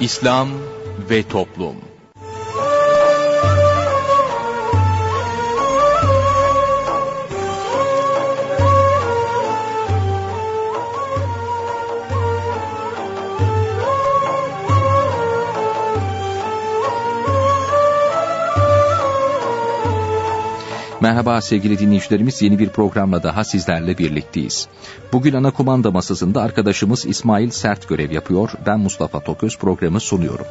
İslam ve Toplum Merhaba sevgili dinleyicilerimiz yeni bir programla daha sizlerle birlikteyiz. Bugün ana kumanda masasında arkadaşımız İsmail Sert görev yapıyor. Ben Mustafa Toköz programı sunuyorum.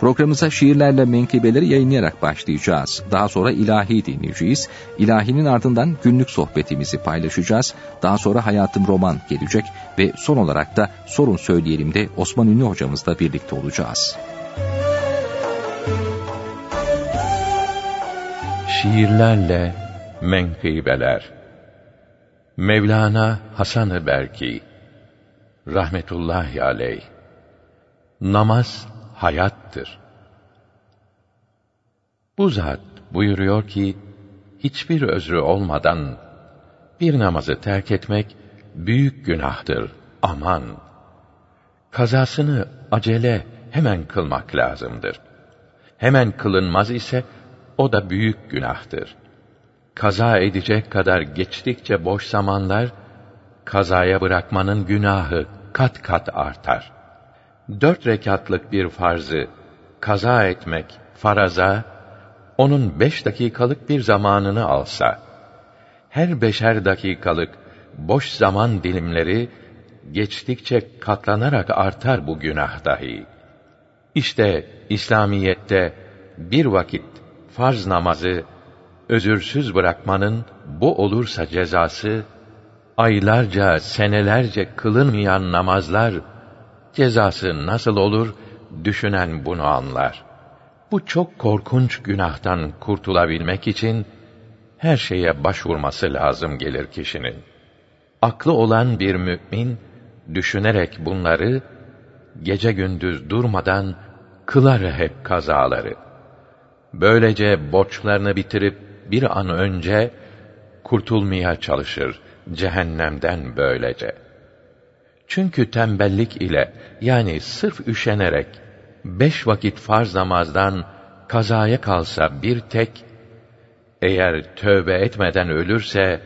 Programımıza şiirlerle menkıbeleri yayınlayarak başlayacağız. Daha sonra ilahi dinleyeceğiz. İlahinin ardından günlük sohbetimizi paylaşacağız. Daha sonra Hayatım Roman gelecek ve son olarak da Sorun Söyleyelim de Osman Ünlü hocamızla birlikte olacağız. Şiirlerle Menkıbeler Mevlana Hasan-ı Berki Rahmetullahi aleyh Namaz hayattır. Bu zat buyuruyor ki, hiçbir özrü olmadan bir namazı terk etmek büyük günahtır. Aman! Kazasını acele hemen kılmak lazımdır. Hemen kılınmaz ise o da büyük günahtır kaza edecek kadar geçtikçe boş zamanlar, kazaya bırakmanın günahı kat kat artar. Dört rekatlık bir farzı kaza etmek faraza, onun beş dakikalık bir zamanını alsa, her beşer dakikalık boş zaman dilimleri geçtikçe katlanarak artar bu günah dahi. İşte İslamiyette bir vakit farz namazı özürsüz bırakmanın bu olursa cezası, aylarca, senelerce kılınmayan namazlar, cezası nasıl olur, düşünen bunu anlar. Bu çok korkunç günahtan kurtulabilmek için, her şeye başvurması lazım gelir kişinin. Aklı olan bir mümin, düşünerek bunları, gece gündüz durmadan, kılar hep kazaları. Böylece borçlarını bitirip, bir an önce kurtulmaya çalışır cehennemden böylece. Çünkü tembellik ile yani sırf üşenerek beş vakit farz namazdan kazaya kalsa bir tek, eğer tövbe etmeden ölürse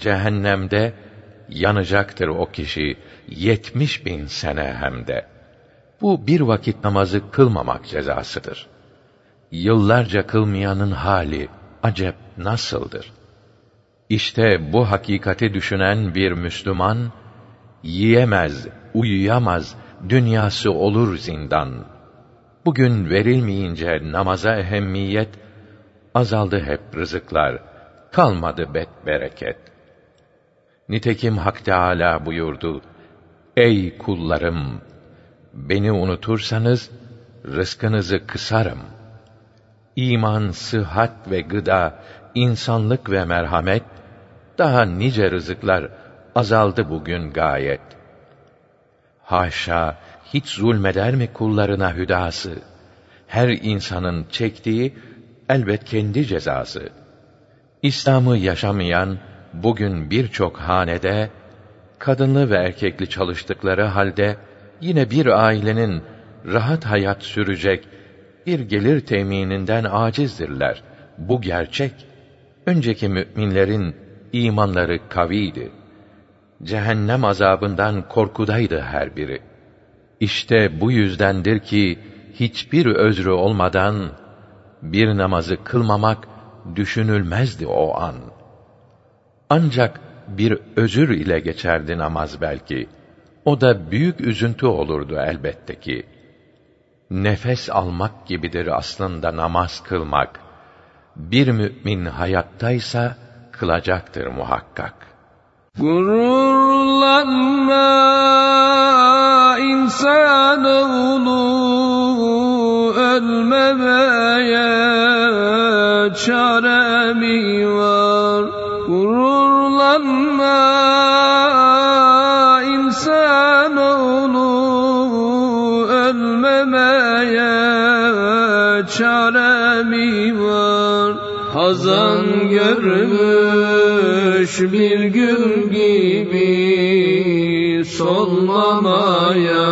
cehennemde yanacaktır o kişi yetmiş bin sene hem de. Bu bir vakit namazı kılmamak cezasıdır. Yıllarca kılmayanın hali acep nasıldır? İşte bu hakikati düşünen bir Müslüman, yiyemez, uyuyamaz, dünyası olur zindan. Bugün verilmeyince namaza ehemmiyet, azaldı hep rızıklar, kalmadı bet bereket. Nitekim Hak Teâlâ buyurdu, Ey kullarım! Beni unutursanız, rızkınızı kısarım.'' İman, sıhhat ve gıda, insanlık ve merhamet, daha nice rızıklar azaldı bugün gayet. Haşa, hiç zulmeder mi kullarına hüdası? Her insanın çektiği elbet kendi cezası. İslam'ı yaşamayan bugün birçok hanede kadınlı ve erkekli çalıştıkları halde yine bir ailenin rahat hayat sürecek bir gelir temininden acizdirler. Bu gerçek. Önceki müminlerin imanları kaviydi. Cehennem azabından korkudaydı her biri. İşte bu yüzdendir ki hiçbir özrü olmadan bir namazı kılmamak düşünülmezdi o an. Ancak bir özür ile geçerdi namaz belki. O da büyük üzüntü olurdu elbette ki nefes almak gibidir aslında namaz kılmak. Bir mümin hayattaysa kılacaktır muhakkak. Gururlanma insanoğlu ölmemeye çare mi var? Çare mi var. Hazan görmüş bir gül gibi Solmamaya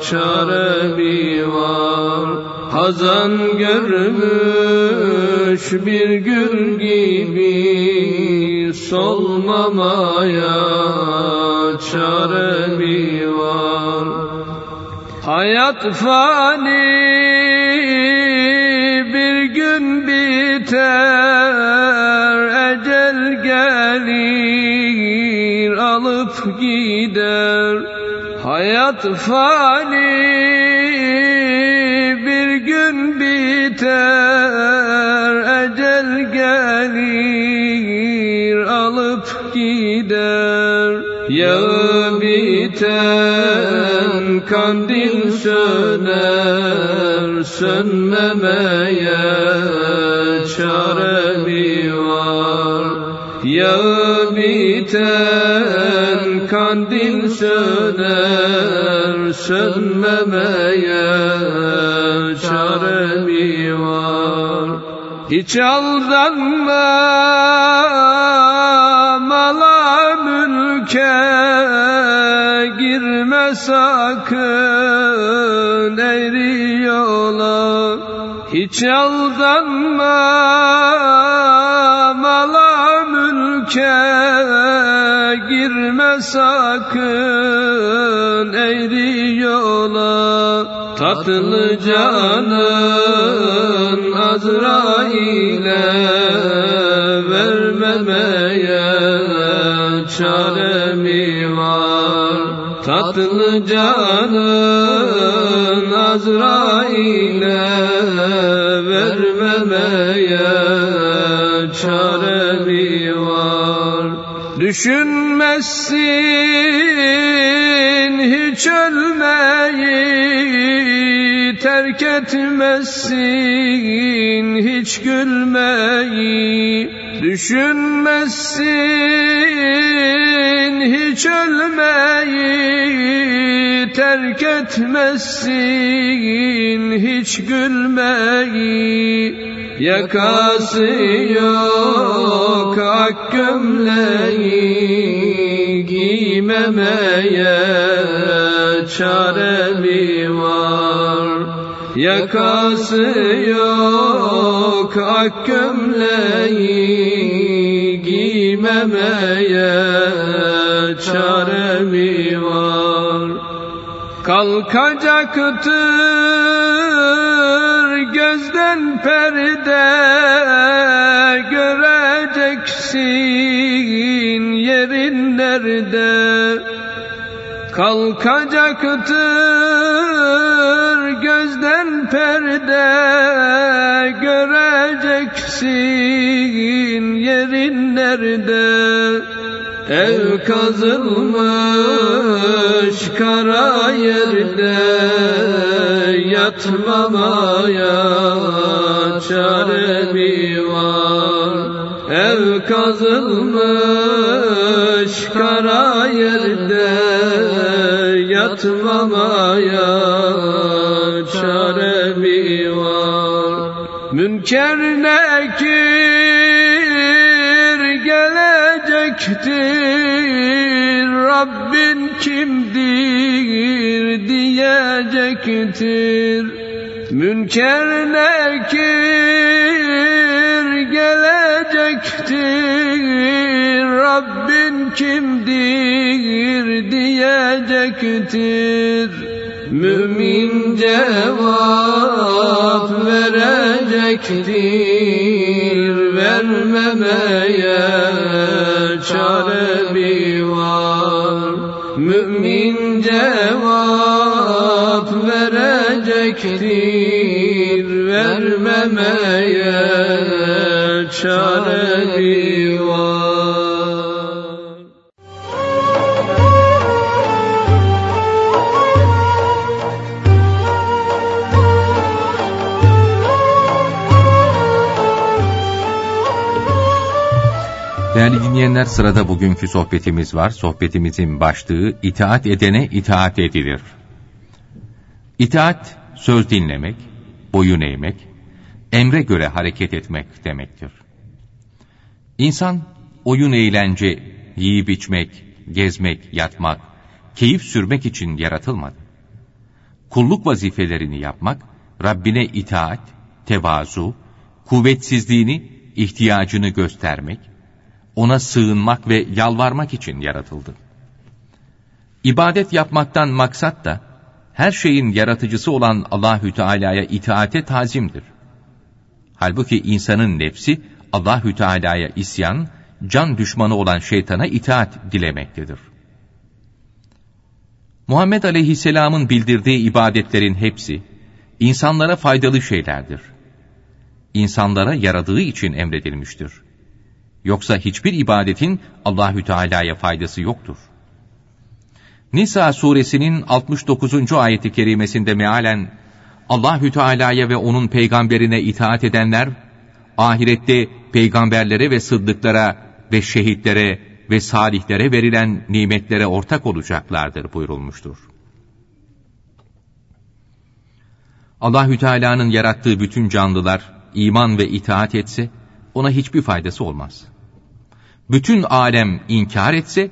çare mi var. Hazan görmüş bir gül gibi Solmamaya çare mi var. Hayat fani bir gün biter Ecel gelir alıp gider. Hayat fani bir gün biter Ecel gelir alıp gider. Ya biten kandil söner Sönmemeye çare mi var. Ya biten kandil söner Sönmemeye çare mi var. Hiç aldanma sakın eğri Hiç aldanma mala mülke girme sakın eğri Tatlı canın Azrail'e vermemeye çare? Tatlı canın Azrail'e vermemeye çare mi var? Düşünmezsin hiç ölmeyi Terk etmezsin hiç gülmeyi Düşünmezsin hiç ölmeyi Terk etmezsin hiç gülmeyi Yakası yok ak gömleği giymemeye çare mi var? Yakası yok ak gömleği giymemeye çare mi var? Kalkacaktır gözden perde Göreceksin yerin nerede Kalkacaktır gözden perde Göreceksin yerin nerede Ev kazılmış kara yerde Yatmamaya çare mi var? Ev kazılmış kara yerde Yatmamaya çare mi var? Münker diyecektir Münker nekir gelecektir. Rabbin kimdir diyecektir. Mümin cevap verecektir. Vermemeye çare mi var. Mümin cevap verecektir Vermemeye çare Değerli dinleyenler sırada bugünkü sohbetimiz var. Sohbetimizin başlığı itaat edene itaat edilir. İtaat söz dinlemek, boyun eğmek, emre göre hareket etmek demektir. İnsan oyun eğlence, yiyip içmek, gezmek, yatmak, keyif sürmek için yaratılmadı. Kulluk vazifelerini yapmak, Rabbine itaat, tevazu, kuvvetsizliğini, ihtiyacını göstermek, ona sığınmak ve yalvarmak için yaratıldı. İbadet yapmaktan maksat da her şeyin yaratıcısı olan Allahü Teala'ya itaate tazimdir. Halbuki insanın nefsi Allahü Teala'ya isyan, can düşmanı olan şeytana itaat dilemektedir. Muhammed Aleyhisselam'ın bildirdiği ibadetlerin hepsi insanlara faydalı şeylerdir. İnsanlara yaradığı için emredilmiştir. Yoksa hiçbir ibadetin Allahü Teala'ya faydası yoktur. Nisa suresinin 69. ayeti kerimesinde mealen Allahü Teala'ya ve onun peygamberine itaat edenler ahirette peygamberlere ve sıddıklara ve şehitlere ve salihlere verilen nimetlere ortak olacaklardır buyurulmuştur. Allahü Teala'nın yarattığı bütün canlılar iman ve itaat etse ona hiçbir faydası olmaz. Bütün alem inkar etse,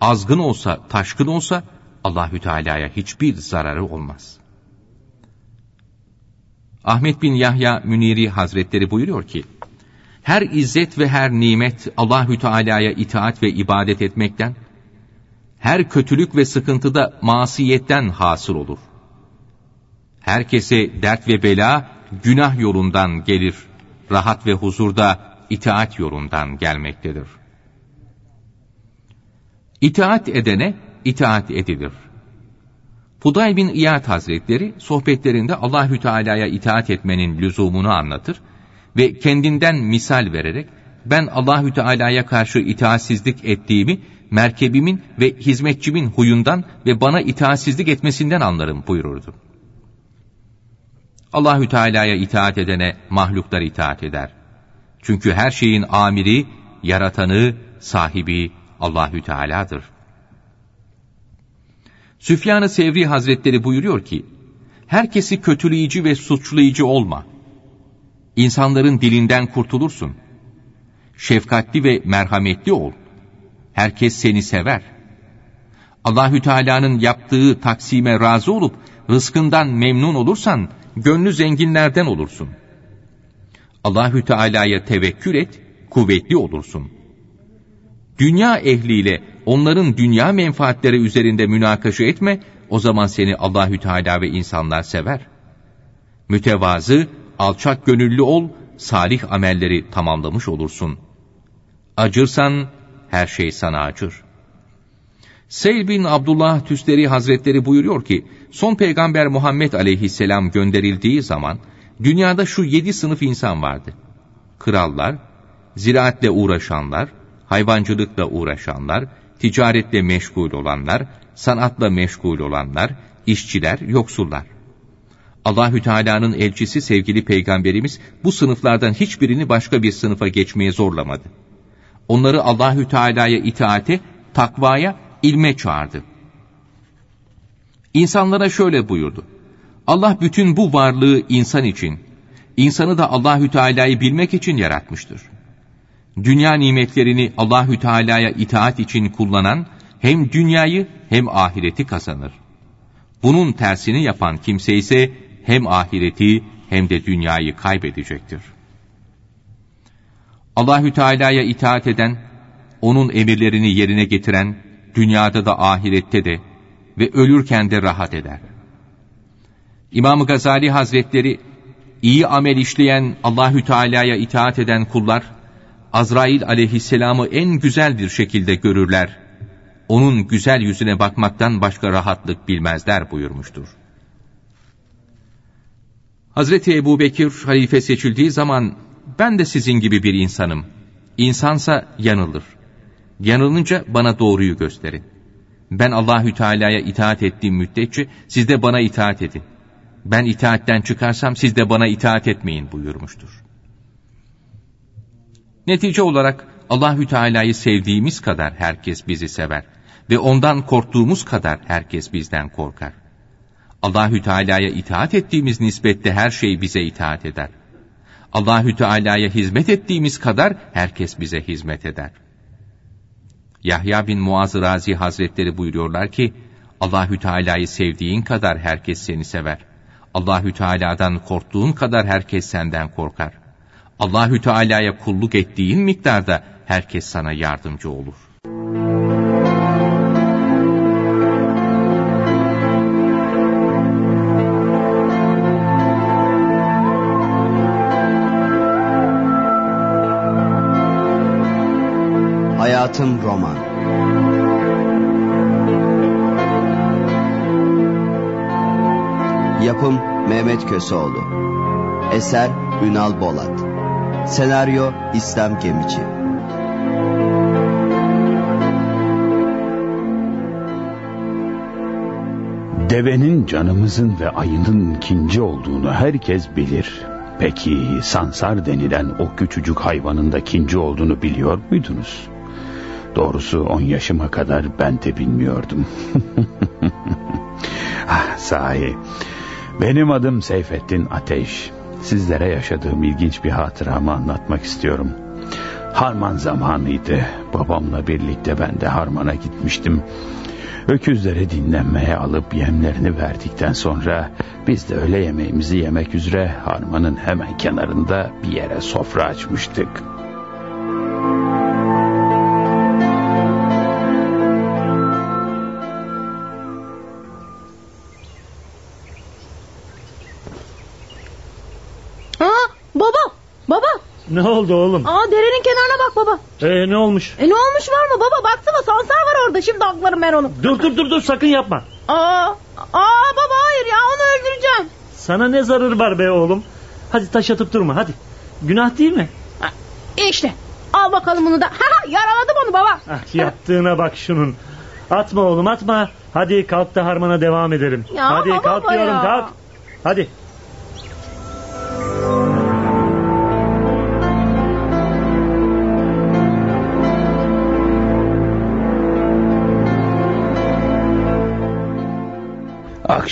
azgın olsa, taşkın olsa Allahü Teala'ya hiçbir zararı olmaz. Ahmet bin Yahya Müniri Hazretleri buyuruyor ki: Her izzet ve her nimet Allahü Teala'ya itaat ve ibadet etmekten, her kötülük ve sıkıntıda masiyetten hasıl olur. Herkese dert ve bela günah yolundan gelir, rahat ve huzurda itaat yolundan gelmektedir. İtaat edene itaat edilir. Fuday bin İyad Hazretleri sohbetlerinde Allahü Teala'ya itaat etmenin lüzumunu anlatır ve kendinden misal vererek ben Allahü Teala'ya karşı itaatsizlik ettiğimi merkebimin ve hizmetçimin huyundan ve bana itaatsizlik etmesinden anlarım buyururdu. Allahü Teala'ya itaat edene mahluklar itaat eder. Çünkü her şeyin amiri, yaratanı, sahibi Allahü Teala'dır. Süfyan-ı Sevri Hazretleri buyuruyor ki, herkesi kötüleyici ve suçlayıcı olma. İnsanların dilinden kurtulursun. Şefkatli ve merhametli ol. Herkes seni sever. Allahü Teala'nın yaptığı taksime razı olup rızkından memnun olursan gönlü zenginlerden olursun. Allahü Teala'ya tevekkül et, kuvvetli olursun. Dünya ehliyle onların dünya menfaatleri üzerinde münakaşa etme, o zaman seni Allahü Teala ve insanlar sever. Mütevazı, alçak gönüllü ol, salih amelleri tamamlamış olursun. Acırsan her şey sana acır. Seyl bin Abdullah Tüsteri Hazretleri buyuruyor ki, son peygamber Muhammed aleyhisselam gönderildiği zaman, dünyada şu yedi sınıf insan vardı. Krallar, ziraatle uğraşanlar, hayvancılıkla uğraşanlar, ticaretle meşgul olanlar, sanatla meşgul olanlar, işçiler, yoksullar. Allahü Teala'nın elçisi sevgili peygamberimiz bu sınıflardan hiçbirini başka bir sınıfa geçmeye zorlamadı. Onları Allahü Teala'ya itaate, takvaya, ilme çağırdı. İnsanlara şöyle buyurdu. Allah bütün bu varlığı insan için, insanı da Allahü Teala'yı bilmek için yaratmıştır dünya nimetlerini Allahü Teala'ya itaat için kullanan hem dünyayı hem ahireti kazanır. Bunun tersini yapan kimse ise hem ahireti hem de dünyayı kaybedecektir. Allahü Teala'ya itaat eden, onun emirlerini yerine getiren, dünyada da ahirette de ve ölürken de rahat eder. İmam Gazali Hazretleri iyi amel işleyen Allahü Teala'ya itaat eden kullar Azrail aleyhisselamı en güzel bir şekilde görürler. Onun güzel yüzüne bakmaktan başka rahatlık bilmezler buyurmuştur. Hazreti Ebu Bekir halife seçildiği zaman ben de sizin gibi bir insanım. İnsansa yanılır. Yanılınca bana doğruyu gösterin. Ben Allahü Teala'ya itaat ettiğim müddetçe siz de bana itaat edin. Ben itaatten çıkarsam siz de bana itaat etmeyin buyurmuştur. Netice olarak Allahü Teala'yı sevdiğimiz kadar herkes bizi sever ve ondan korktuğumuz kadar herkes bizden korkar. Allahü Teala'ya itaat ettiğimiz nispette her şey bize itaat eder. Allahü Teala'ya hizmet ettiğimiz kadar herkes bize hizmet eder. Yahya bin Muaz Razi Hazretleri buyuruyorlar ki Allahü Teala'yı sevdiğin kadar herkes seni sever. Allahü Teala'dan korktuğun kadar herkes senden korkar. Allahü Teala'ya kulluk ettiğin miktarda herkes sana yardımcı olur. Hayatım Roman. Yapım Mehmet Köseoğlu. Eser Ünal Bolat Senaryo İslam Gemici Devenin canımızın ve ayının ikinci olduğunu herkes bilir. Peki sansar denilen o küçücük hayvanın da ikinci olduğunu biliyor muydunuz? Doğrusu on yaşıma kadar ben de bilmiyordum. ah, sahi. Benim adım Seyfettin Ateş. Sizlere yaşadığım ilginç bir hatıramı anlatmak istiyorum. Harman zamanıydı. Babamla birlikte ben de harmana gitmiştim. Öküzleri dinlenmeye alıp yemlerini verdikten sonra biz de öğle yemeğimizi yemek üzere harmanın hemen kenarında bir yere sofra açmıştık. Ne oldu oğlum? Aa derenin kenarına bak baba. Ee ne olmuş? E ne olmuş var mı baba? Baksana sansar var orada. Şimdi aklarım ben onu. Dur dur dur dur sakın yapma. Aa, aa baba hayır ya onu öldüreceğim. Sana ne zararı var be oğlum? Hadi taş atıp durma hadi. Günah değil mi? Ha, işte al bakalım bunu da. Ha, yaraladım onu baba. Ah, yaptığına bak şunun. Atma oğlum atma. Hadi kalk da harmana devam edelim. Ya hadi kalk diyorum ya. kalk. Hadi.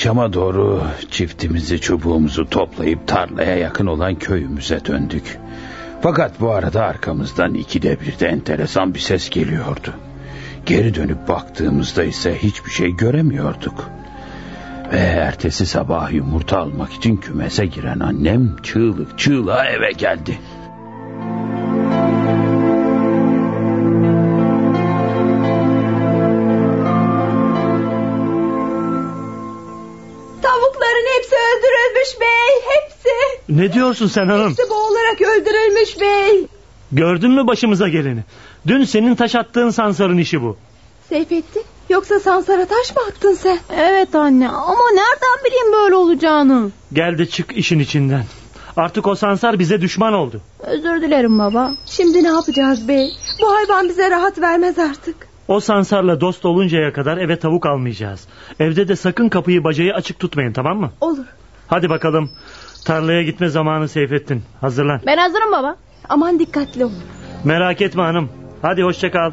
Akşama doğru çiftimizi çubuğumuzu toplayıp tarlaya yakın olan köyümüze döndük. Fakat bu arada arkamızdan ikide bir de enteresan bir ses geliyordu. Geri dönüp baktığımızda ise hiçbir şey göremiyorduk. Ve ertesi sabah yumurta almak için kümese giren annem çığlık çığlığa eve geldi. Ne diyorsun sen hanım? Hepsi boğularak öldürülmüş bey. Gördün mü başımıza geleni? Dün senin taş attığın sansarın işi bu. Seyfettin yoksa Sansar'a taş mı attın sen? Evet anne ama nereden bileyim böyle olacağını? Gel de çık işin içinden. Artık o sansar bize düşman oldu. Özür dilerim baba. Şimdi ne yapacağız bey? Bu hayvan bize rahat vermez artık. O sansarla dost oluncaya kadar eve tavuk almayacağız. Evde de sakın kapıyı bacayı açık tutmayın tamam mı? Olur. Hadi bakalım. Tarlaya gitme zamanı Seyfettin. Hazırlan. Ben hazırım baba. Aman dikkatli ol. Merak etme hanım. Hadi hoşça kal.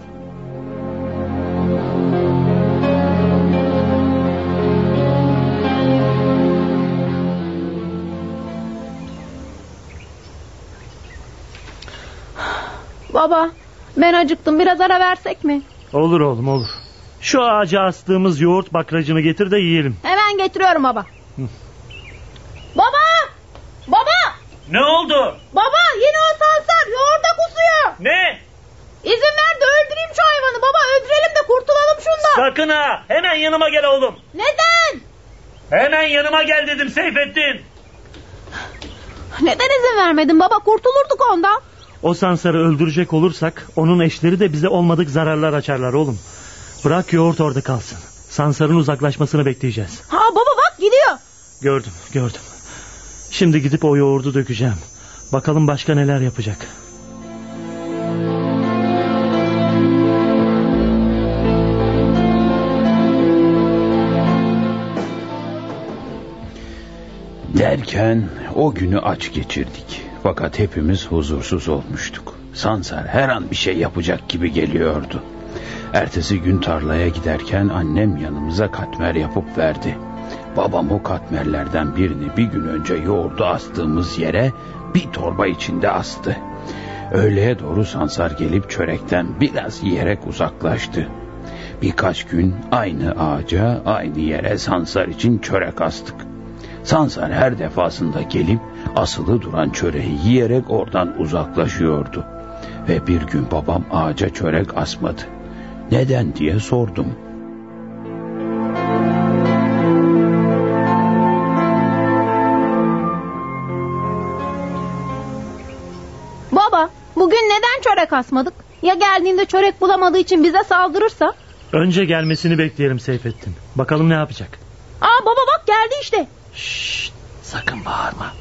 Baba ben acıktım biraz ara versek mi? Olur oğlum olur. Şu ağaca astığımız yoğurt bakracını getir de yiyelim. Hemen getiriyorum baba. Baba! Baba! Ne oldu? Baba yine o sansar yoğurda kusuyor. Ne? İzin ver de öldüreyim şu hayvanı baba öldürelim de kurtulalım şundan. Sakın ha. Hemen yanıma gel oğlum. Neden? Hemen yanıma gel dedim Seyfettin. Neden izin vermedin baba kurtulurduk ondan. O sansarı öldürecek olursak onun eşleri de bize olmadık zararlar açarlar oğlum. Bırak yoğurt orada kalsın. Sansarın uzaklaşmasını bekleyeceğiz. Ha baba bak gidiyor. Gördüm gördüm. Şimdi gidip o yoğurdu dökeceğim. Bakalım başka neler yapacak. Derken o günü aç geçirdik. Fakat hepimiz huzursuz olmuştuk. Sansar her an bir şey yapacak gibi geliyordu. Ertesi gün tarlaya giderken annem yanımıza katmer yapıp verdi. Babam o katmerlerden birini bir gün önce yoğurdu astığımız yere bir torba içinde astı. Öğleye doğru Sansar gelip çörekten biraz yiyerek uzaklaştı. Birkaç gün aynı ağaca, aynı yere Sansar için çörek astık. Sansar her defasında gelip asılı duran çöreği yiyerek oradan uzaklaşıyordu. Ve bir gün babam ağaca çörek asmadı. Neden diye sordum. Çörek asmadık? Ya geldiğinde çörek bulamadığı için bize saldırırsa? Önce gelmesini bekleyelim Seyfettin. Bakalım ne yapacak. Aa baba bak geldi işte. Şşt, sakın bağırma.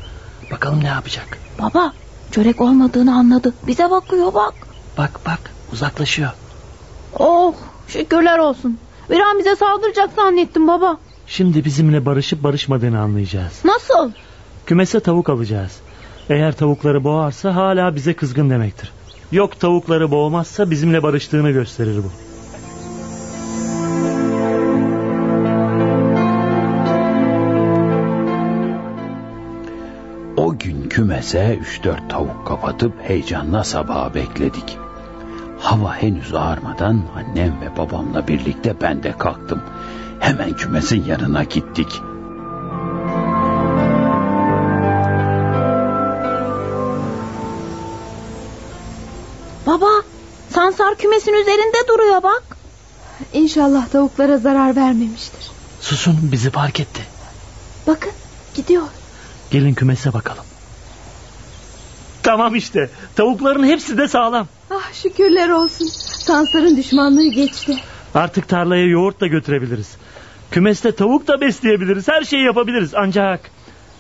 Bakalım ne yapacak. Baba çörek olmadığını anladı. Bize bakıyor bak. Bak bak uzaklaşıyor. Oh şükürler olsun. Bir an bize saldıracak zannettim baba. Şimdi bizimle barışıp barışmadığını anlayacağız. Nasıl? Kümese tavuk alacağız. Eğer tavukları boğarsa hala bize kızgın demektir. Yok tavukları boğmazsa bizimle barıştığını gösterir bu. O gün kümese üç dört tavuk kapatıp heyecanla sabaha bekledik. Hava henüz ağarmadan annem ve babamla birlikte ben de kalktım. Hemen kümesin yanına gittik. Sansar kümesin üzerinde duruyor bak. İnşallah tavuklara zarar vermemiştir. Susun bizi fark etti. Bakın gidiyor. Gelin kümese bakalım. Tamam işte. Tavukların hepsi de sağlam. Ah şükürler olsun. Sansar'ın düşmanlığı geçti. Artık tarlaya yoğurt da götürebiliriz. Kümeste tavuk da besleyebiliriz. Her şeyi yapabiliriz. Ancak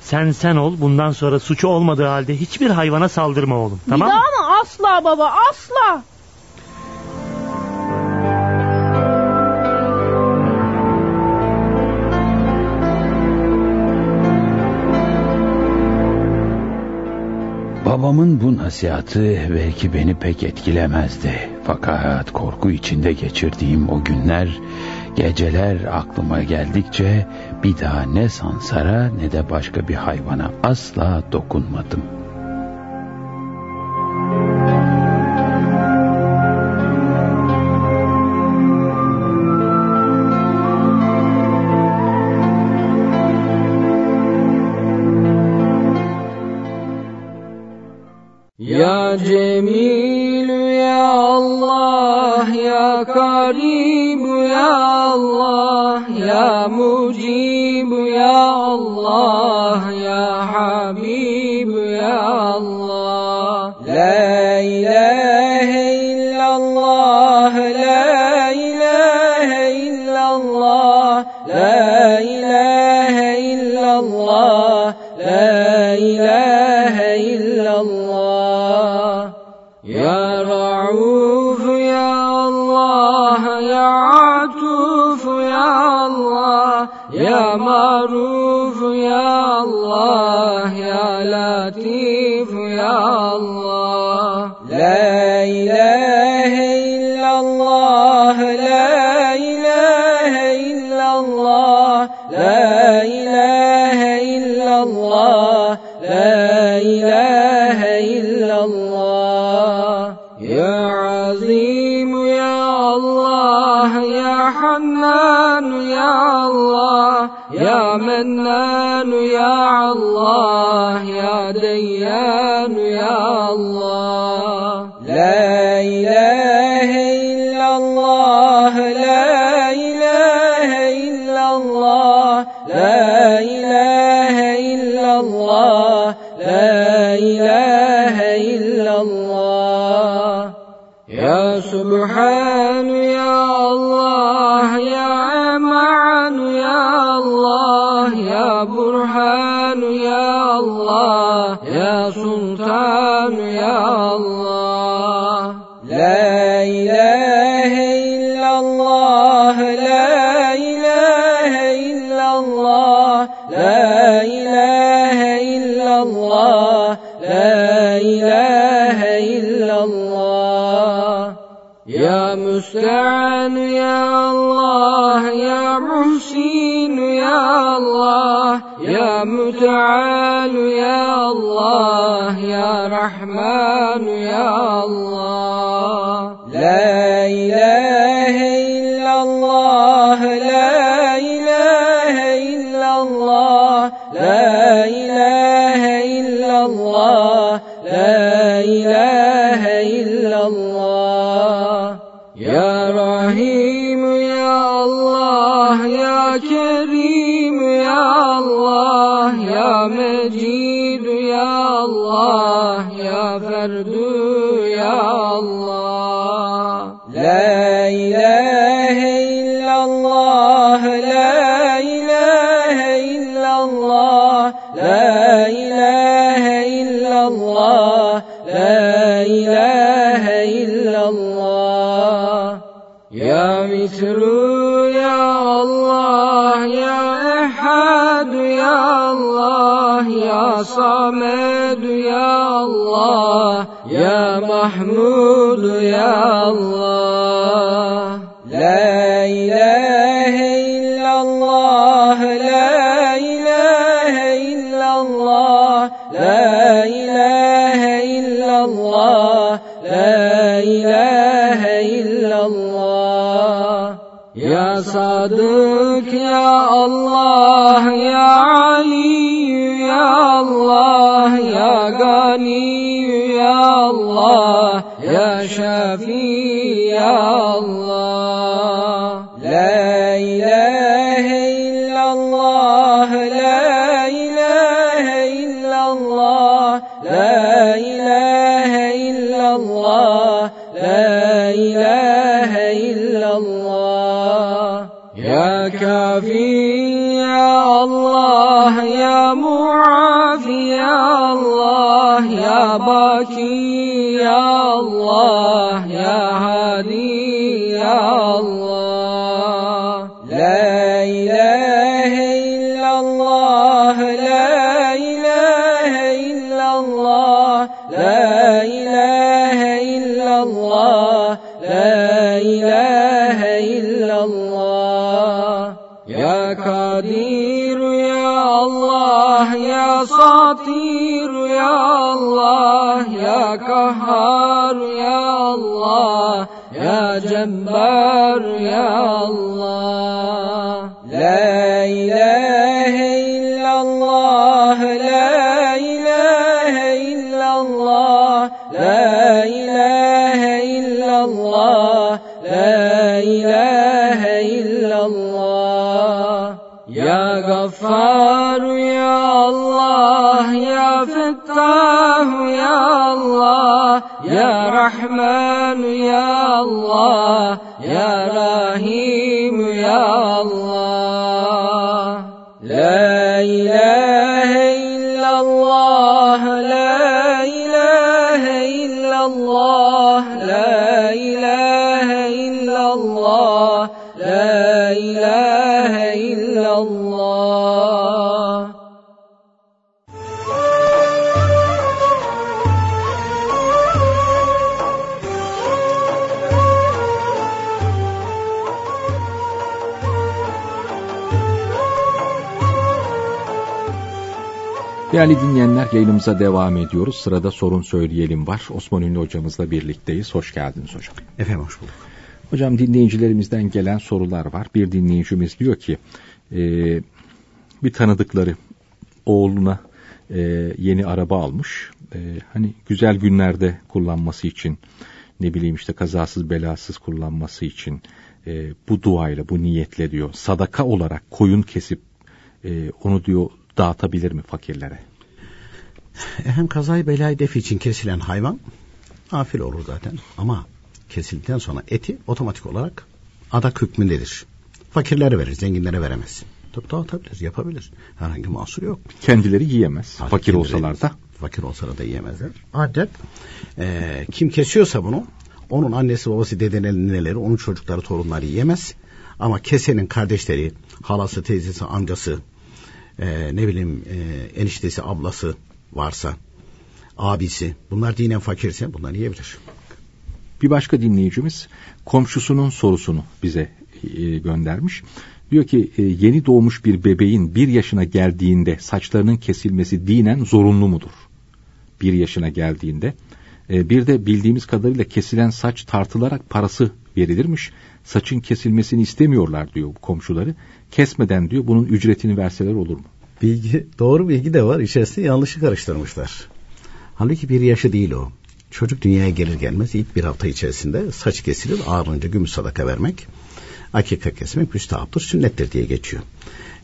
sen sen ol. Bundan sonra suçu olmadığı halde hiçbir hayvana saldırma oğlum. Tamam bir mı? daha mı? Asla baba asla. Babamın bu nasihatı belki beni pek etkilemezdi. Fakat korku içinde geçirdiğim o günler, geceler aklıma geldikçe bir daha ne sansara ne de başka bir hayvana asla dokunmadım. Ya Allah La ilahe illallah La ilahe illallah La ilahe illallah La ilahe illallah Ya Azim ya Allah Ya Hannan ya Allah Ya Mennan ya Celil ya Allah ya Müteal ya Allah ya Rahman ya Allah. La ilahe Samed Ya Allah Ya Mahmud Ya Allah. La ilahe illallah La ilahe illallah La ilahe illallah La ilahe illallah. Ya Sadık Ya Allah Ya غني يا الله يا شافي يا الله. باكي يا الله يا هادي يا الله. لا إله إلا الله لا إله إلا الله لا إله إلا الله لا إله إلا الله. يا قدير يا الله يا ساطير Kahhar Ya Allah Ya Cebbar Ya Allah. يا رحمن يا الله يا رحيم يا الله. Değerli dinleyenler yayınımıza devam ediyoruz. Sırada sorun söyleyelim var. Osman Ünlü hocamızla birlikteyiz. Hoş geldiniz hocam. Efendim hoş bulduk. Hocam dinleyicilerimizden gelen sorular var. Bir dinleyicimiz diyor ki e, bir tanıdıkları oğluna e, yeni araba almış. E, hani güzel günlerde kullanması için ne bileyim işte kazasız belasız kullanması için e, bu duayla bu niyetle diyor sadaka olarak koyun kesip e, onu diyor dağıtabilir mi fakirlere? Hem kazayı belayı def için kesilen hayvan afil olur zaten ama kesildikten sonra eti otomatik olarak adak hükmündedir. Fakirlere verir, zenginlere veremez. Tabii dağıtabilir, yapabilir. Herhangi mahsur yok. Kendileri yiyemez. Tabii fakir olsalar da. Fakir olsalar da yiyemezler. Adet e, kim kesiyorsa bunu onun annesi babası dedeleri neleri onun çocukları torunları yiyemez. Ama kesenin kardeşleri halası teyzesi amcası e, ne bileyim e, eniştesi ablası varsa abisi bunlar dinen fakirse bunlar yiyebilir. Bir başka dinleyicimiz komşusunun sorusunu bize e, göndermiş. Diyor ki e, yeni doğmuş bir bebeğin bir yaşına geldiğinde saçlarının kesilmesi dinen zorunlu mudur? Bir yaşına geldiğinde. E, bir de bildiğimiz kadarıyla kesilen saç tartılarak parası verilirmiş. Saçın kesilmesini istemiyorlar diyor komşuları. Kesmeden diyor bunun ücretini verseler olur mu? Bilgi, doğru bilgi de var. İçerisinde yanlışı karıştırmışlar. Halbuki bir yaşı değil o. Çocuk dünyaya gelir gelmez ilk bir hafta içerisinde saç kesilir ağırınca gümüş sadaka vermek. Akika kesmek müstahaptır, sünnettir diye geçiyor.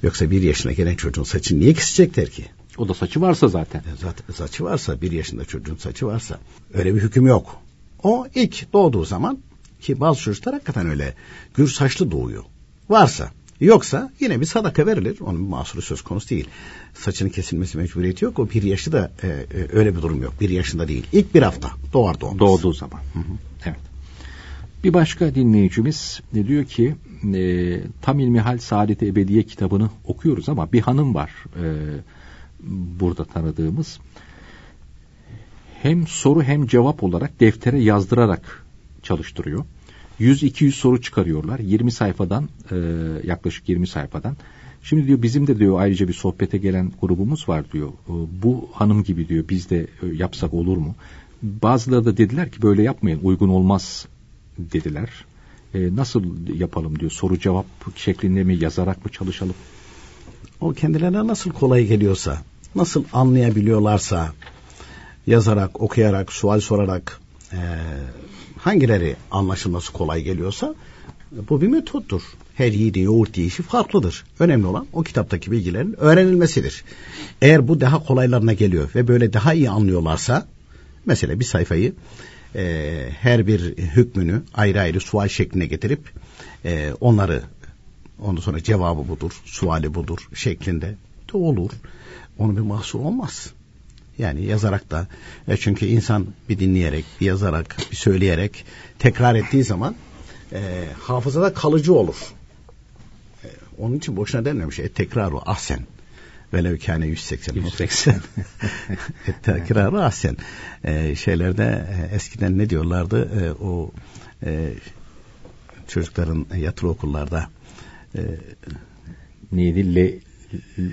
Yoksa bir yaşına gelen çocuğun saçını niye kesecekler ki? O da saçı varsa zaten. E, zaten saçı varsa, bir yaşında çocuğun saçı varsa öyle bir hüküm yok. O ilk doğduğu zaman ki bazı çocuklar hakikaten öyle gür saçlı doğuyor. Varsa Yoksa yine bir sadaka verilir. Onun mahsuru söz konusu değil. Saçının kesilmesi mecburiyeti yok. O bir yaşı da e, e, öyle bir durum yok. Bir yaşında değil. İlk bir hafta doğar doğmaz. Doğduğu zaman. Hı hı. Evet. Bir başka dinleyicimiz diyor ki e, Tam İlmihal Saadet Ebediye kitabını okuyoruz ama bir hanım var e, burada tanıdığımız. Hem soru hem cevap olarak deftere yazdırarak çalıştırıyor. 100-200 soru çıkarıyorlar. 20 sayfadan e, yaklaşık 20 sayfadan. Şimdi diyor bizim de diyor ayrıca bir sohbete gelen grubumuz var diyor. E, bu hanım gibi diyor biz de e, yapsak olur mu? Bazıları da dediler ki böyle yapmayın uygun olmaz dediler. E, nasıl yapalım diyor soru cevap şeklinde mi yazarak mı çalışalım? O kendilerine nasıl kolay geliyorsa, nasıl anlayabiliyorlarsa yazarak, okuyarak, sual sorarak e, hangileri anlaşılması kolay geliyorsa bu bir metottur. Her yiğidin yoğurt yiyişi farklıdır. Önemli olan o kitaptaki bilgilerin öğrenilmesidir. Eğer bu daha kolaylarına geliyor ve böyle daha iyi anlıyorlarsa mesela bir sayfayı e, her bir hükmünü ayrı ayrı sual şekline getirip e, onları ondan sonra cevabı budur, suali budur şeklinde de olur. Onun bir mahsur olmaz. Yani yazarak da e çünkü insan bir dinleyerek, bir yazarak, bir söyleyerek tekrar ettiği zaman e, hafızada kalıcı olur. E, onun için boşuna denmemiş. E, tekrar o ahsen. Velev kâne 180. 180. e, tekrar o ahsen. E, şeylerde e, eskiden ne diyorlardı? E, o e, çocukların yatılı okullarda e, neydi? Le,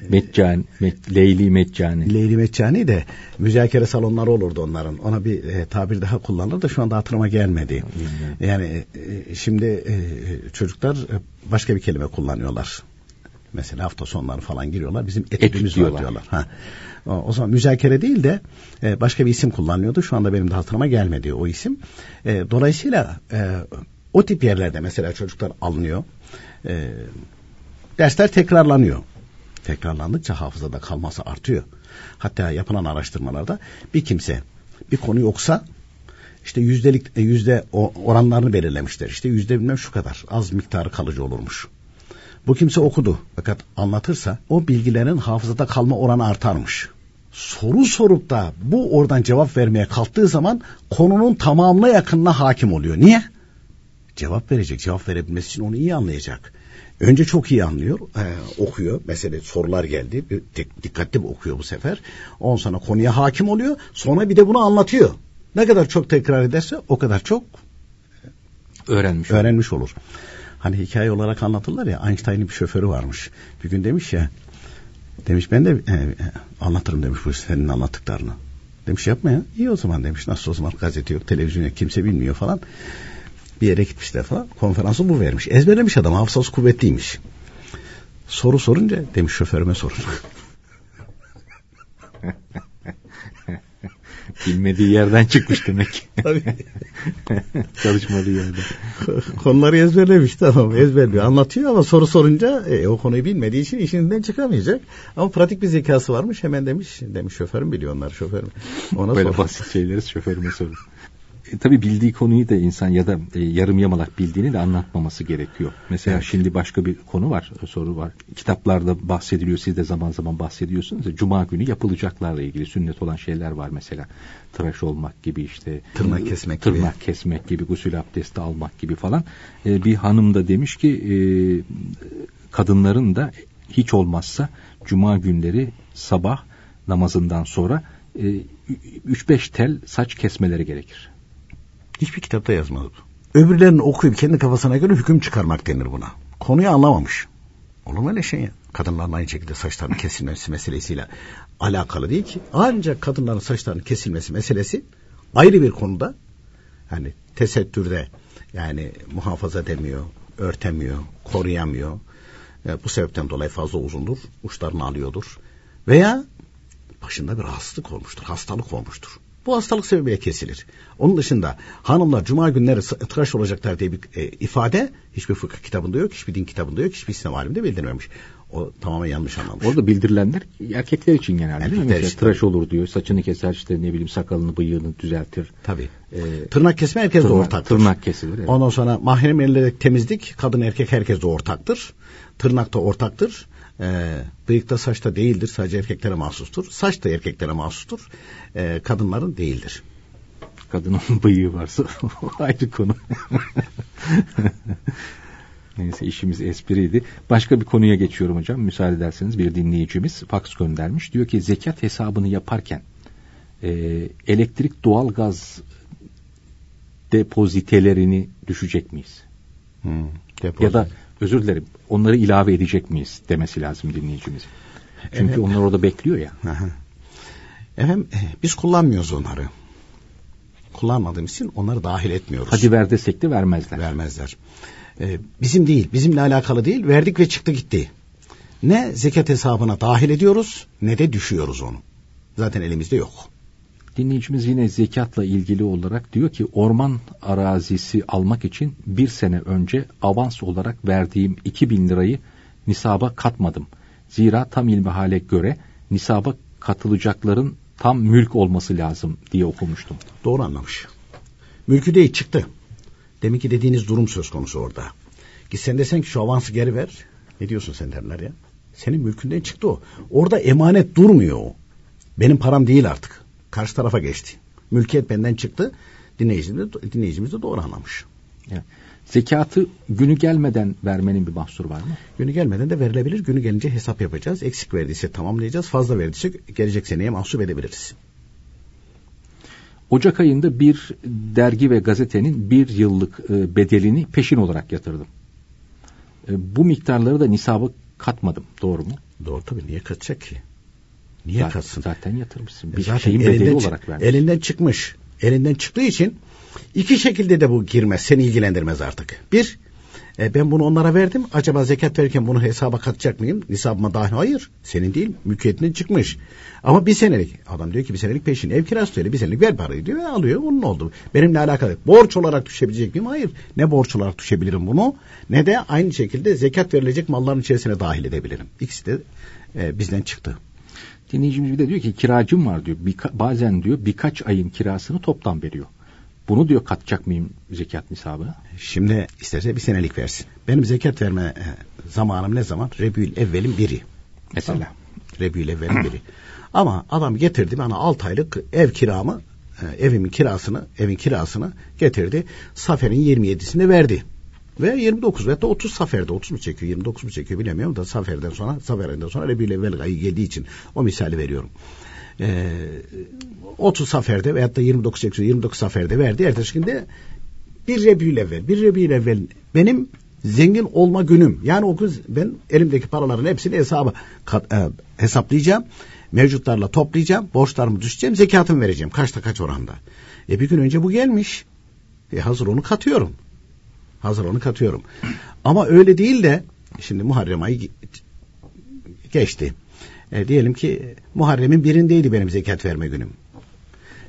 Meccani, Met, Leyli Meccani. Leyli Meccani de müzakere salonları olurdu onların. Ona bir e, tabir daha kullanılır da şu anda hatırıma gelmedi. Hmm. Yani e, şimdi e, çocuklar e, başka bir kelime kullanıyorlar. Mesela hafta sonları falan giriyorlar. Bizim etüdümüz diyorlar. diyorlar. Ha. O, o zaman müzakere değil de e, başka bir isim kullanıyordu. Şu anda benim de hatırıma gelmedi o isim. E, dolayısıyla e, o tip yerlerde mesela çocuklar alınıyor. E, dersler tekrarlanıyor tekrarlandıkça hafızada kalması artıyor. Hatta yapılan araştırmalarda bir kimse bir konu yoksa işte yüzdelik e, yüzde oranlarını belirlemişler. İşte yüzde bilmem şu kadar az miktarı kalıcı olurmuş. Bu kimse okudu fakat anlatırsa o bilgilerin hafızada kalma oranı artarmış. Soru sorup da bu oradan cevap vermeye kalktığı zaman konunun tamamına yakınına hakim oluyor. Niye? Cevap verecek. Cevap verebilmesi için onu iyi anlayacak. Önce çok iyi anlıyor, e, okuyor. Mesela sorular geldi, dikkatli okuyor bu sefer. Ondan sonra konuya hakim oluyor. Sonra bir de bunu anlatıyor. Ne kadar çok tekrar ederse o kadar çok öğrenmiş, öğrenmiş olur. olur. Hani hikaye olarak anlatırlar ya Einstein'ın bir şoförü varmış. Bir gün demiş ya demiş ben de e, anlatırım demiş bu senin anlattıklarını. Demiş yapma ya. İyi o zaman demiş. Nasıl o zaman gazete yok, televizyon yok, kimse bilmiyor falan bir yere gitmişler falan. Konferansı bu vermiş. Ezberlemiş adam hafızası kuvvetliymiş. Soru sorunca demiş şoförüme sorun. Bilmediği yerden çıkmış demek. Tabii. Çalışmadığı yerden. Konuları ezberlemiş tamam ezberliyor. Anlatıyor ama soru sorunca e, o konuyu bilmediği için işinden çıkamayacak. Ama pratik bir zekası varmış. Hemen demiş demiş şoförüm biliyor onlar şoförüm. Ona Böyle sor. basit şeyleri şoförüme sorun e, tabii bildiği konuyu da insan ya da e, yarım yamalak bildiğini de anlatmaması gerekiyor. Mesela evet. şimdi başka bir konu var, soru var. Kitaplarda bahsediliyor, siz de zaman zaman bahsediyorsunuz. Cuma günü yapılacaklarla ilgili sünnet olan şeyler var mesela. Tıraş olmak gibi işte. Tırnak kesmek tırnak gibi. kesmek gibi, gusül abdesti almak gibi falan. E, bir hanım da demiş ki e, kadınların da hiç olmazsa Cuma günleri sabah namazından sonra 3-5 e, tel saç kesmeleri gerekir. Hiçbir kitapta yazmaz bu. Öbürlerini okuyup kendi kafasına göre hüküm çıkarmak denir buna. Konuyu anlamamış. Olur mu öyle şey ya? Kadınların aynı şekilde saçlarının kesilmesi meselesiyle alakalı değil ki. Ancak kadınların saçlarının kesilmesi meselesi ayrı bir konuda yani tesettürde yani muhafaza edemiyor, örtemiyor, koruyamıyor. E, bu sebepten dolayı fazla uzundur, uçlarını alıyordur. Veya başında bir rahatsızlık olmuştur, hastalık olmuştur. Bu hastalık sebebiyle kesilir. Onun dışında hanımlar cuma günleri tıraş olacaklar diye bir e, ifade hiçbir fıkıh kitabında yok, hiçbir din kitabında yok, hiçbir İslam aliminde bildirilmemiş. O tamamen yanlış anlamış. Orada bildirilenler erkekler için genelde Erkekler değil mi? İçin. tıraş olur diyor, saçını keser işte ne bileyim sakalını bıyığını düzeltir. Tabii. Ee, Tırnak kesme herkes de tırnak- ortaktır. Tırnak kesilir. Evet. Ondan sonra mahrem temizlik kadın erkek herkes de ortaktır. Tırnak da ortaktır. Ee, bıyık da saçta değildir. Sadece erkeklere mahsustur. Saç da erkeklere mahsustur. Ee, kadınların değildir. Kadının bıyığı varsa ayrı konu. Neyse işimiz espriydi. Başka bir konuya geçiyorum hocam. Müsaade ederseniz bir dinleyicimiz fax göndermiş. Diyor ki zekat hesabını yaparken e, elektrik doğalgaz depozitelerini düşecek miyiz? Hmm, Ya da özür dilerim onları ilave edecek miyiz demesi lazım dinleyicimiz. Çünkü Evet. onlar orada bekliyor ya. Aha. Efendim eh, biz kullanmıyoruz onları. Kullanmadığımız için onları dahil etmiyoruz. Hadi ver desek de vermezler. vermezler. Ee, bizim değil, bizimle alakalı değil. Verdik ve çıktı gitti. Ne zekat hesabına dahil ediyoruz ne de düşüyoruz onu. Zaten elimizde yok. Dinleyicimiz yine zekatla ilgili olarak diyor ki orman arazisi almak için bir sene önce avans olarak verdiğim 2000 lirayı nisaba katmadım. Zira tam ilmihale göre nisaba katılacakların tam mülk olması lazım diye okumuştum. Doğru anlamış. Mülkü değil çıktı. Demek ki dediğiniz durum söz konusu orada. Git sen desen ki şu avansı geri ver. Ne diyorsun sen derler ya. Senin mülkünden çıktı o. Orada emanet durmuyor o. Benim param değil artık. Karşı tarafa geçti. Mülkiyet benden çıktı. Dinleyicimiz de, dinleyicimiz de doğru anlamış. Yani zekatı günü gelmeden vermenin bir mahsuru var mı? Günü gelmeden de verilebilir. Günü gelince hesap yapacağız. Eksik verdiyse tamamlayacağız. Fazla verdiyse gelecek seneye mahsup edebiliriz. Ocak ayında bir dergi ve gazetenin bir yıllık e, bedelini peşin olarak yatırdım. E, Bu miktarları da nisaba katmadım. Doğru mu? Doğru tabii. Niye kaçacak ki? Niye zaten, katsın? Zaten yatırmışsın. Bir Zaten şeyin bedeli olarak vermiş. elinden çıkmış. Elinden çıktığı için iki şekilde de bu girmez. Seni ilgilendirmez artık. Bir, e, ben bunu onlara verdim. Acaba zekat verirken bunu hesaba katacak mıyım? Nisabıma dahil. Hayır. Senin değil. Mülkiyetinden çıkmış. Ama bir senelik. Adam diyor ki bir senelik peşin. Ev kirası öyle. Bir senelik ver parayı diyor ve alıyor. Onun oldu. Benimle alakalı. Borç olarak düşebilecek miyim? Hayır. Ne borç olarak düşebilirim bunu? Ne de aynı şekilde zekat verilecek malların içerisine dahil edebilirim. İkisi de e, bizden çıktı. Dinleyicimiz bir de diyor ki kiracım var diyor. Birka- bazen diyor birkaç ayın kirasını toptan veriyor. Bunu diyor katacak mıyım zekat nisabına? Şimdi isterse bir senelik versin. Benim zekat verme e, zamanım ne zaman? Rebül evvelin biri. Mesela. Rebül evvelin biri. Ama adam getirdi bana 6 aylık ev kiramı, e, evimin kirasını, evin kirasını getirdi. Safer'in 27'sinde verdi. Ve 29 veya da 30 Safer'de 30 mu çekiyor 29 mu çekiyor bilemiyorum da Safer'den sonra Safer'den sonra Rebül evvel ayı geldiği için o misali veriyorum. Ee, 30 Safer'de veyahut da 29 çekiyor 29 Safer'de verdi. Ertesi günde bir Rebül evvel bir Rebül evvel benim zengin olma günüm. Yani o kız ben elimdeki paraların hepsini hesaba kat- e, hesaplayacağım. Mevcutlarla toplayacağım. Borçlarımı düşeceğim. Zekatımı vereceğim. Kaçta kaç oranda. E bir gün önce bu gelmiş. E hazır onu katıyorum. Hazır onu katıyorum. Ama öyle değil de şimdi Muharrem ayı ge- geçti. E, diyelim ki Muharrem'in birindeydi benim zekat verme günüm.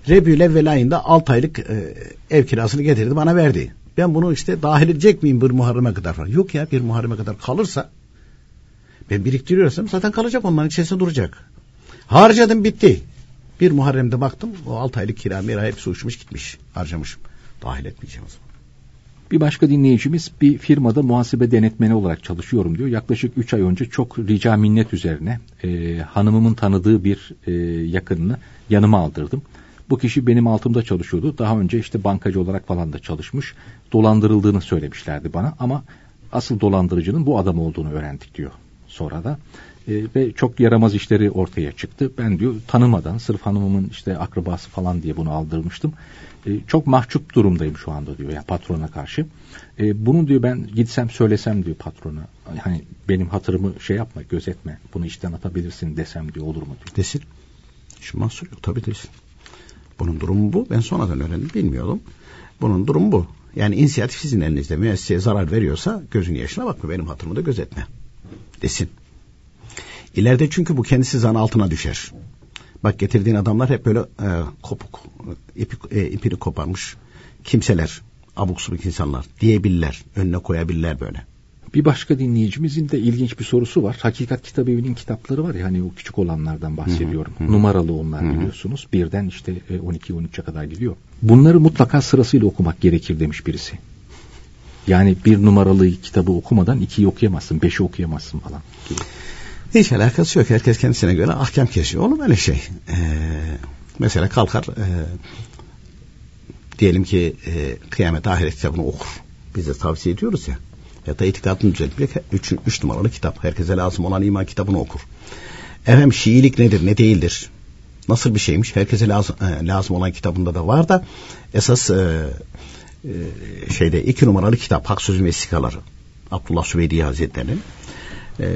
Rebül evvel ayında 6 aylık e, ev kirasını getirdi bana verdi. Ben bunu işte dahil edecek miyim bir Muharrem'e kadar falan. Yok ya bir Muharrem'e kadar kalırsa ben biriktiriyorsam zaten kalacak onların içerisinde duracak. Harcadım bitti. Bir Muharrem'de baktım o 6 aylık kira mira hepsi uçmuş gitmiş. Harcamışım. Dahil etmeyeceğim o zaman. Bir başka dinleyicimiz bir firmada muhasebe denetmeni olarak çalışıyorum diyor. Yaklaşık 3 ay önce çok rica minnet üzerine e, hanımımın tanıdığı bir e, yakınını yanıma aldırdım. Bu kişi benim altımda çalışıyordu. Daha önce işte bankacı olarak falan da çalışmış. Dolandırıldığını söylemişlerdi bana ama asıl dolandırıcının bu adam olduğunu öğrendik diyor sonra da. E, ve çok yaramaz işleri ortaya çıktı. Ben diyor tanımadan sırf hanımımın işte akrabası falan diye bunu aldırmıştım. E, çok mahcup durumdayım şu anda diyor ya yani patrona karşı. E, bunu diyor ben gitsem söylesem diyor patrona. Hani benim hatırımı şey yapma gözetme bunu işten atabilirsin desem diyor olur mu diyor. Desin. Şu mahsur yok tabii desin. Bunun durumu bu. Ben sonradan öğrendim bilmiyordum. Bunun durumu bu. Yani inisiyatif sizin elinizde. Müesseseye zarar veriyorsa gözün yaşına bakma benim hatırımı da gözetme. Desin. İleride çünkü bu kendisi zan altına düşer. Bak getirdiğin adamlar hep böyle e, kopuk, ipi, e, ipini koparmış kimseler, abuk subuk insanlar diyebilirler, önüne koyabilirler böyle. Bir başka dinleyicimizin de ilginç bir sorusu var. Hakikat Kitap Evi'nin kitapları var ya hani o küçük olanlardan bahsediyorum. Hı hı. Numaralı onlar hı hı. biliyorsunuz. Birden işte 12-13'e kadar gidiyor. Bunları mutlaka sırasıyla okumak gerekir demiş birisi. Yani bir numaralı kitabı okumadan ikiyi okuyamazsın, beşi okuyamazsın falan gibi. Hiç alakası yok. Herkes kendisine göre ahkam kesiyor. Olur böyle şey. Ee, mesela kalkar e, diyelim ki e, kıyamet ahiret kitabını okur. Biz de tavsiye ediyoruz ya. Ya da itikadını düzeltmek üç, üç numaralı kitap. Herkese lazım olan iman kitabını okur. Efendim Şiilik nedir ne değildir? Nasıl bir şeymiş? Herkese lazım, e, lazım olan kitabında da var da esas e, e, şeyde iki numaralı kitap Hak Sözü Vesikaları Abdullah Süveydi Hazretleri'nin e,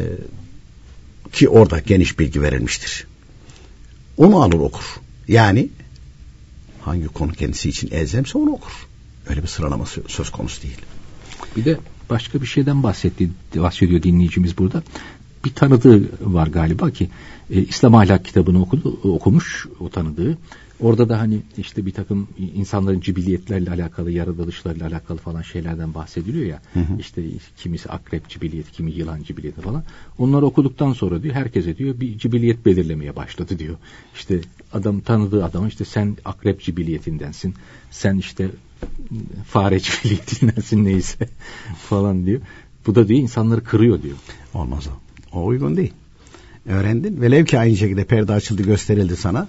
ki orada geniş bilgi verilmiştir. Onu alır okur. Yani hangi konu kendisi için elzemse onu okur. Öyle bir sıralama söz konusu değil. Bir de başka bir şeyden bahsetti, bahsediyor dinleyicimiz burada. Bir tanıdığı var galiba ki e, İslam ahlak kitabını okudu, okumuş o tanıdığı. Orada da hani işte bir takım insanların cibiliyetlerle alakalı, yaratılışlarla alakalı falan şeylerden bahsediliyor ya. Hı hı. İşte kimisi akrep cibiliyeti, kimi yılan cibiliyeti falan. Onları okuduktan sonra diyor herkese diyor bir cibiliyet belirlemeye başladı diyor. İşte adam tanıdığı adama işte sen akrep cibiliyetindensin. Sen işte fare cibiliyetindensin neyse falan diyor. Bu da diyor insanları kırıyor diyor. Olmaz o. O uygun değil. Öğrendin. Velev ki aynı şekilde perde açıldı gösterildi sana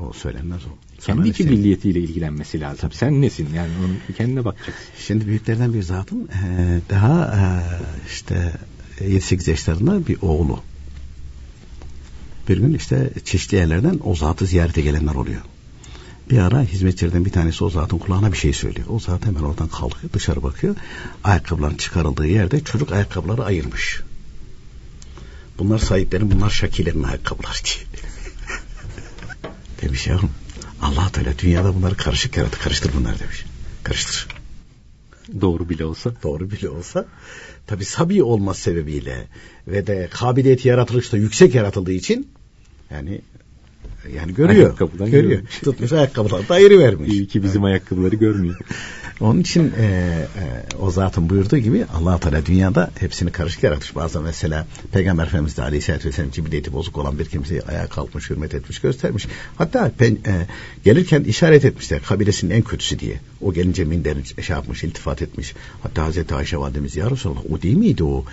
o söylenmez o. Kendi iki milliyetiyle ilgilenmesi lazım. Tabii. Sen nesin yani onu kendine bakacaksın. Şimdi büyüklerden bir zatın e, daha e, işte 7-8 yaşlarında bir oğlu. Bir gün işte çeşitli yerlerden o zatı ziyarete gelenler oluyor. Bir ara hizmetçilerden bir tanesi o zatın kulağına bir şey söylüyor. O zat hemen oradan kalkıyor dışarı bakıyor. Ayakkabıların çıkarıldığı yerde çocuk ayakkabıları ayırmış. Bunlar sahiplerin bunlar Şakilerin ayakkabıları diye. Demiş yavrum allah Teala dünyada bunları karışık yarattı. Karıştır bunları demiş. Karıştır. Doğru bile olsa. Doğru bile olsa. Tabi sabi olma sebebiyle ve de kabiliyeti yaratılışta yüksek yaratıldığı için yani yani görüyor. Ayakkabıdan görüyor. görüyor. Tutmuş ayakkabılar da ayrı vermiş. İyi ki bizim ayakkabıları görmüyor. Onun için e, e, o zatın buyurduğu gibi allah Teala dünyada hepsini karışık yaratmış. Bazen mesela Peygamber Efendimiz de Aleyhisselatü Vesselam cibiliyeti bozuk olan bir kimseyi ayağa kalkmış, hürmet etmiş, göstermiş. Hatta pen, e, gelirken işaret etmişler kabilesinin en kötüsü diye. O gelince minderin şey yapmış, iltifat etmiş. Hatta Hazreti Ayşe Validemiz ya Resulallah o değil miydi o?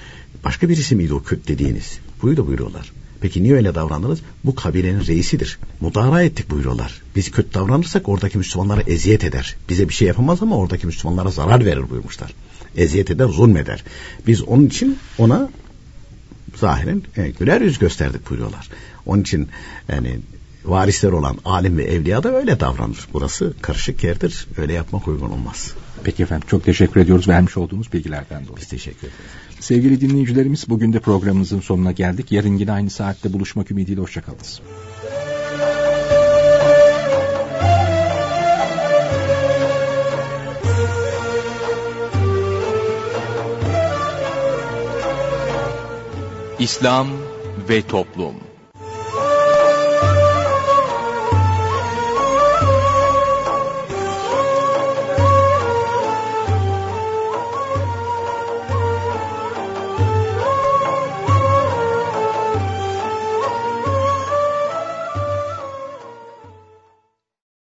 Başka birisi miydi o kötü dediğiniz? Buydu buyuruyorlar. Peki niye öyle davrandınız? Bu kabilenin reisidir. Mudara ettik buyuruyorlar. Biz kötü davranırsak oradaki Müslümanlara eziyet eder. Bize bir şey yapamaz ama oradaki Müslümanlara zarar verir buyurmuşlar. Eziyet eder, zulmeder. Biz onun için ona zahiren e, güler yüz gösterdik buyuruyorlar. Onun için yani varisler olan alim ve evliya da öyle davranır. Burası karışık yerdir. Öyle yapmak uygun olmaz. Peki efendim çok teşekkür ediyoruz vermiş olduğunuz bilgilerden dolayı. Biz teşekkür ederiz. Sevgili dinleyicilerimiz bugün de programımızın sonuna geldik. Yarın yine aynı saatte buluşmak ümidiyle hoşçakalınız. İslam ve Toplum